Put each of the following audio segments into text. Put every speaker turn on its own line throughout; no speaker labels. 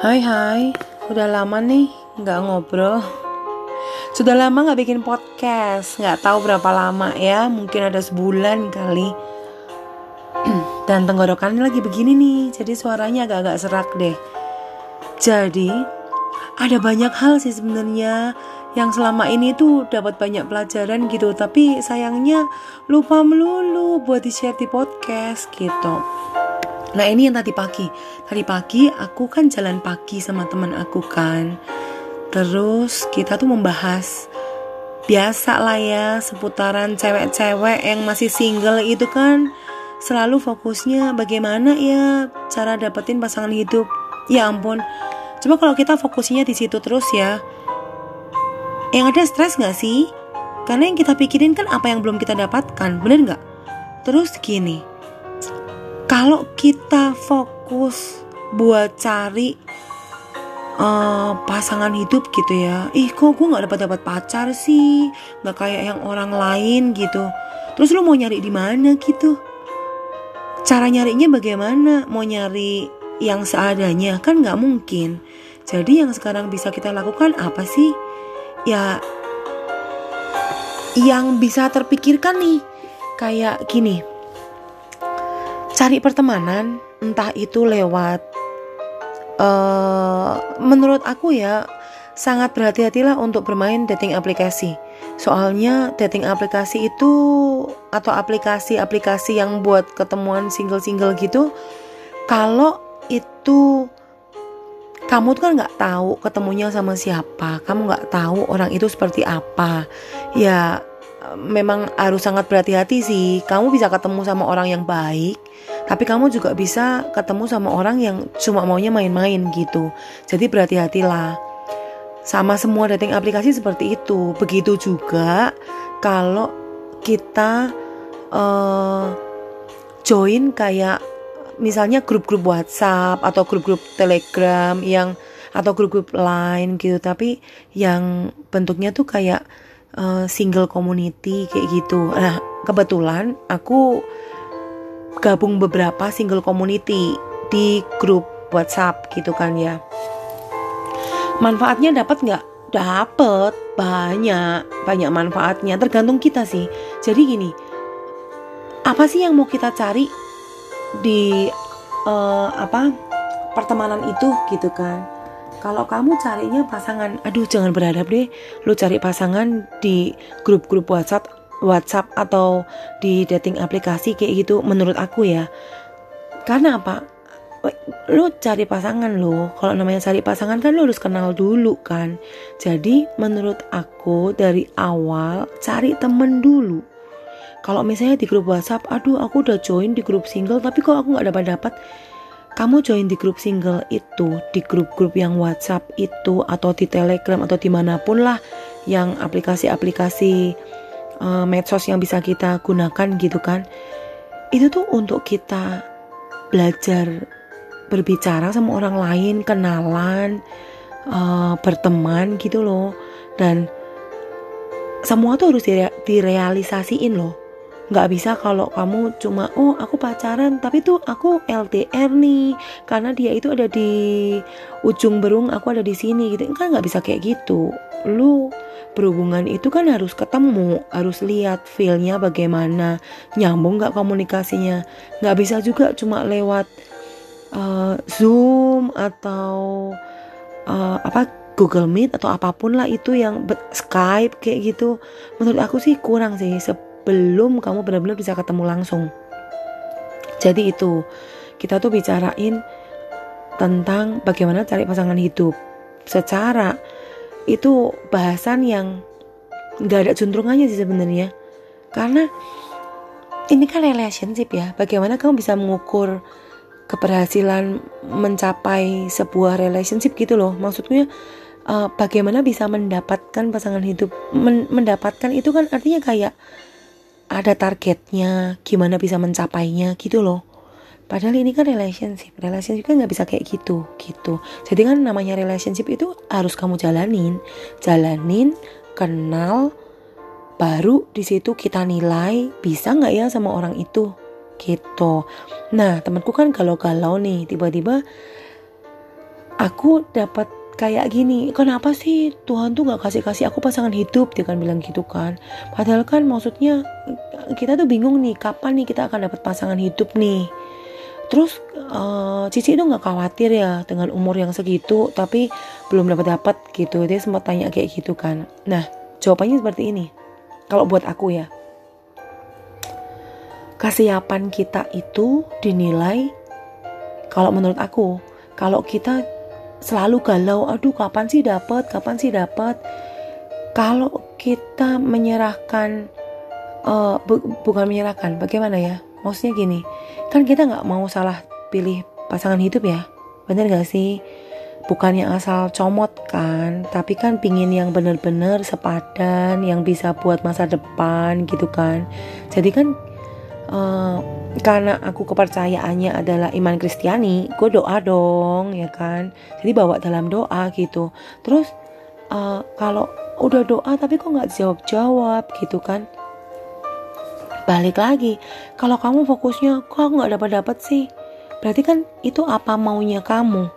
Hai hai, udah lama nih nggak ngobrol. Sudah lama nggak bikin podcast, nggak tahu berapa lama ya, mungkin ada sebulan kali. Dan tenggorokan lagi begini nih, jadi suaranya agak-agak serak deh. Jadi ada banyak hal sih sebenarnya yang selama ini tuh dapat banyak pelajaran gitu, tapi sayangnya lupa melulu buat di share di podcast gitu. Nah ini yang tadi pagi. Tadi pagi aku kan jalan pagi sama teman aku kan. Terus kita tuh membahas Biasa lah ya seputaran cewek-cewek yang masih single itu kan. Selalu fokusnya bagaimana ya cara dapetin pasangan hidup. Ya ampun. Coba kalau kita fokusnya di situ terus ya. Yang ada stres gak sih? Karena yang kita pikirin kan apa yang belum kita dapatkan Bener gak? Terus gini kalau kita fokus buat cari uh, pasangan hidup gitu ya ih kok gue nggak dapat dapat pacar sih? Nggak kayak yang orang lain gitu. Terus lo mau nyari di mana gitu? Cara nyarinya bagaimana? Mau nyari yang seadanya? Kan nggak mungkin. Jadi yang sekarang bisa kita lakukan apa sih? Ya yang bisa terpikirkan nih. Kayak gini cari pertemanan entah itu lewat uh, menurut aku ya sangat berhati-hatilah untuk bermain dating aplikasi. Soalnya dating aplikasi itu atau aplikasi-aplikasi yang buat ketemuan single-single gitu kalau itu kamu tuh kan nggak tahu ketemunya sama siapa kamu nggak tahu orang itu seperti apa ya memang harus sangat berhati-hati sih kamu bisa ketemu sama orang yang baik tapi kamu juga bisa ketemu sama orang yang cuma maunya main-main gitu. Jadi berhati-hatilah. Sama semua dating aplikasi seperti itu. Begitu juga kalau kita uh, join kayak misalnya grup-grup WhatsApp atau grup-grup Telegram yang atau grup-grup lain gitu tapi yang bentuknya tuh kayak uh, single community kayak gitu. Nah, kebetulan aku gabung beberapa single community di grup WhatsApp gitu kan ya. Manfaatnya dapat nggak? Dapat banyak, banyak manfaatnya. Tergantung kita sih. Jadi gini, apa sih yang mau kita cari di uh, apa pertemanan itu gitu kan? Kalau kamu carinya pasangan, aduh jangan berharap deh, lu cari pasangan di grup-grup WhatsApp WhatsApp atau di dating aplikasi kayak gitu menurut aku ya. Karena apa? Lu cari pasangan lo kalau namanya cari pasangan kan lu harus kenal dulu kan. Jadi menurut aku dari awal cari temen dulu. Kalau misalnya di grup WhatsApp aduh aku udah join di grup single tapi kok aku nggak dapat dapat kamu join di grup single itu di grup-grup yang WhatsApp itu atau di Telegram atau di mana pun lah yang aplikasi-aplikasi uh, medsos yang bisa kita gunakan gitu kan. Itu tuh untuk kita belajar berbicara sama orang lain kenalan uh, berteman gitu loh. Dan semua tuh harus dire direalisasiin loh nggak bisa kalau kamu cuma oh aku pacaran tapi tuh aku LDR nih karena dia itu ada di ujung berung aku ada di sini gitu. Kan nggak bisa kayak gitu. Lu berhubungan itu kan harus ketemu harus lihat feelnya bagaimana nyambung nggak komunikasinya. Nggak bisa juga cuma lewat uh, zoom atau uh, apa Google Meet atau apa pun lah itu yang Skype kayak gitu. Menurut aku sih kurang sih belum kamu benar-benar bisa ketemu langsung. Jadi itu kita tuh bicarain tentang bagaimana cari pasangan hidup. Secara itu bahasan yang nggak ada juntrungannya sih sebenarnya. Karena ini kan relationship ya. Bagaimana kamu bisa mengukur keberhasilan mencapai sebuah relationship gitu loh. Maksudnya uh, bagaimana bisa mendapatkan pasangan hidup Men mendapatkan itu kan artinya kayak ada targetnya, gimana bisa mencapainya gitu loh. Padahal ini kan relationship, relationship kan nggak bisa kayak gitu, gitu. Jadi kan namanya relationship itu harus kamu jalanin, jalanin, kenal, baru di situ kita nilai bisa nggak ya sama orang itu, gitu. Nah temanku kan galau-galau nih, tiba-tiba aku dapat kayak gini kenapa sih Tuhan tuh nggak kasih kasih aku pasangan hidup? Dia kan bilang gitu kan. Padahal kan maksudnya kita tuh bingung nih kapan nih kita akan dapat pasangan hidup nih? Terus uh, Cici itu nggak khawatir ya dengan umur yang segitu tapi belum dapat dapat gitu. Dia sempat tanya kayak gitu kan. Nah jawabannya seperti ini. Kalau buat aku ya kesiapan kita itu dinilai kalau menurut aku kalau kita selalu galau aduh kapan sih dapat kapan sih dapat kalau kita menyerahkan uh, bu bukan menyerahkan bagaimana ya? Maksudnya gini kan kita nggak mau salah pilih pasangan hidup ya bener gak sih? Bukannya asal comot kan tapi kan pingin yang bener-bener sepadan yang bisa buat masa depan gitu kan. Jadi kan uh, karena aku kepercayaannya adalah iman Kristiani, gue doa dong, ya kan. Jadi bawa dalam doa gitu. Terus uh, kalau udah doa tapi kok nggak jawab-jawab gitu kan? Balik lagi, kalau kamu fokusnya kok nggak dapat dapat sih, berarti kan itu apa maunya kamu.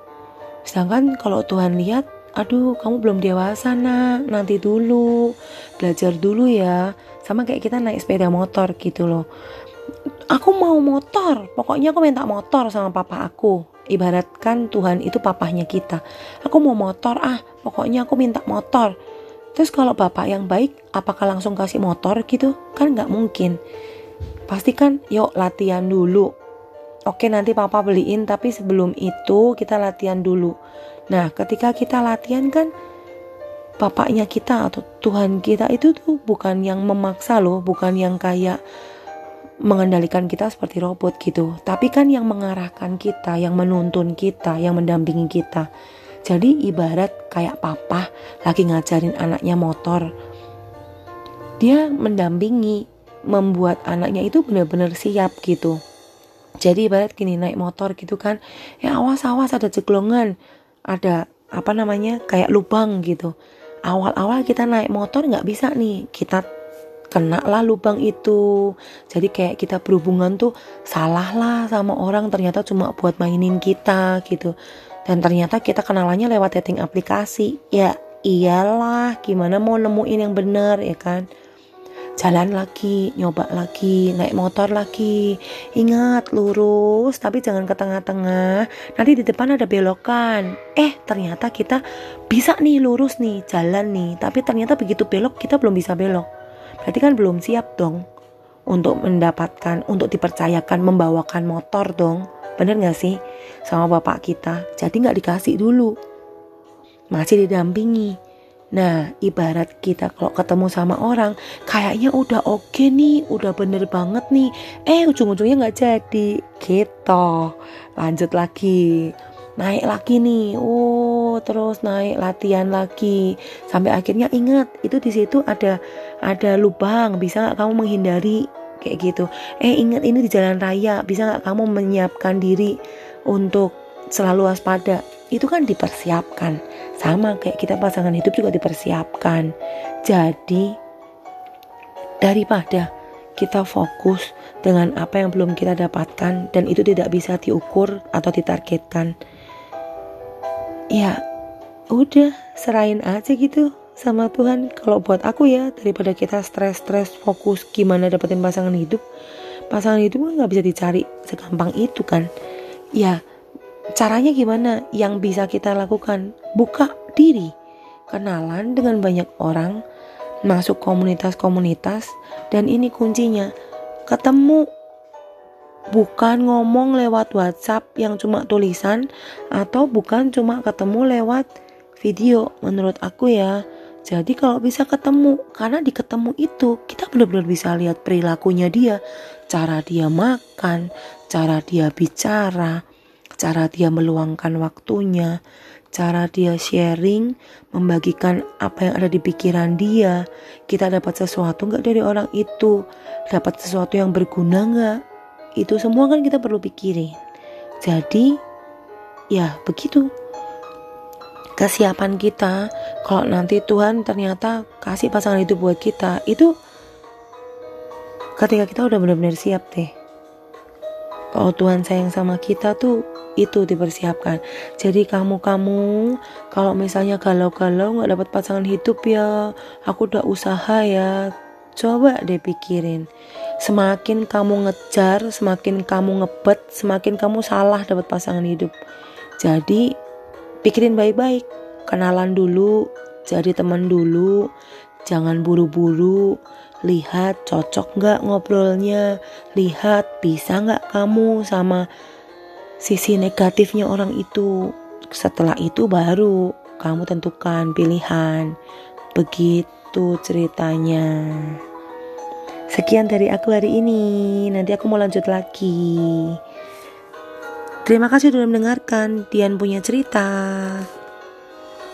Sedangkan kalau Tuhan lihat, aduh kamu belum dewasa nak, nanti dulu, belajar dulu ya. Sama kayak kita naik sepeda motor gitu loh aku mau motor. Pokoknya aku minta motor sama papa aku. Ibaratkan Tuhan itu papahnya kita. Aku mau motor ah pokoknya aku minta motor. Terus kalau bapak yang baik apakah langsung kasih motor gitu? Kan nggak mungkin. Pasti kan yuk latihan dulu. Oke nanti papa beliin tapi sebelum itu kita latihan dulu. Nah ketika kita latihan kan bapaknya kita atau Tuhan kita itu tuh bukan yang memaksa loh bukan yang kayak mengendalikan kita seperti robot gitu. Tapi kan yang mengarahkan kita yang menuntun kita yang mendampingi kita. Jadi ibarat kayak papa lagi ngajarin anaknya motor. Dia mendampingi membuat anaknya itu benar-benar siap gitu. Jadi ibarat gini naik motor gitu kan ya awas awas ada ceklongan ada apa namanya kayak lubang gitu. Awal-awal kita naik motor nggak bisa nih kita kena lah lubang itu jadi kayak kita berhubungan tuh salah lah sama orang ternyata cuma buat mainin kita gitu dan ternyata kita kenalannya lewat dating aplikasi ya iyalah gimana mau nemuin yang bener ya kan jalan lagi, nyoba lagi, naik motor lagi. Ingat lurus, tapi jangan ke tengah-tengah. Nanti di depan ada belokan. Eh, ternyata kita bisa nih lurus nih, jalan nih. Tapi ternyata begitu belok kita belum bisa belok berarti kan belum siap dong untuk mendapatkan, untuk dipercayakan membawakan motor dong. Bener gak sih? Sama bapak kita. Jadi gak dikasih dulu. Masih didampingi. Nah, ibarat kita kalau ketemu sama orang, kayaknya udah oke okay nih, udah bener banget nih. Eh, ujung-ujungnya gak jadi. Gitu. Lanjut lagi naik lagi nih oh terus naik latihan lagi. Sampai akhirnya ingat itu di situ ada ada lubang. Bisa nggak kamu menghindari? Kayak gitu. Eh ingat ini di jalan raya. Bisa nggak kamu menyiapkan diri untuk selalu waspada? Itu kan dipersiapkan. Sama kayak kita pasangan hidup juga dipersiapkan. Jadi daripada kita fokus dengan apa yang belum kita dapatkan dan itu tidak bisa diukur atau ditargetkan ya udah serahin aja gitu sama Tuhan. Kalau buat aku ya daripada kita stres-stres fokus gimana dapetin pasangan hidup pasangan hidup kan nggak bisa dicari segampang itu kan. Ya caranya gimana? Yang bisa kita lakukan buka diri. Kenalan dengan banyak orang masuk komunitas-komunitas dan ini kuncinya ketemu. Bukan ngomong lewat WhatsApp yang cuma tulisan atau bukan cuma ketemu lewat video menurut aku ya jadi kalau bisa ketemu karena di ketemu itu kita benar-benar bisa lihat perilakunya dia cara dia makan cara dia bicara cara dia meluangkan waktunya cara dia sharing, membagikan apa yang ada di pikiran dia. Kita dapat sesuatu nggak dari orang itu? Dapat sesuatu yang berguna nggak? itu semua kan kita perlu pikirin jadi ya begitu kesiapan kita. Kalau nanti Tuhan ternyata kasih pasangan itu buat kita itu ketika kita udah benar-benar siap deh. Kalau Tuhan sayang sama kita tuh itu dipersiapkan. Jadi kamu-kamu kalau misalnya galau-galau nggak dapat pasangan hidup ya aku udah usaha ya coba deh pikirin. Semakin kamu ngejar semakin kamu ngebet semakin kamu salah dapat pasangan hidup. Jadi pikirin baik-baik kenalan dulu jadi teman dulu jangan buru-buru lihat cocok nggak ngobrolnya lihat bisa nggak kamu sama sisi negatifnya orang itu. Setelah itu baru kamu tentukan pilihan. Begitu ceritanya. Sekian dari aku hari ini. Nanti aku mau lanjut lagi. Terima kasih sudah mendengarkan. Dian punya cerita.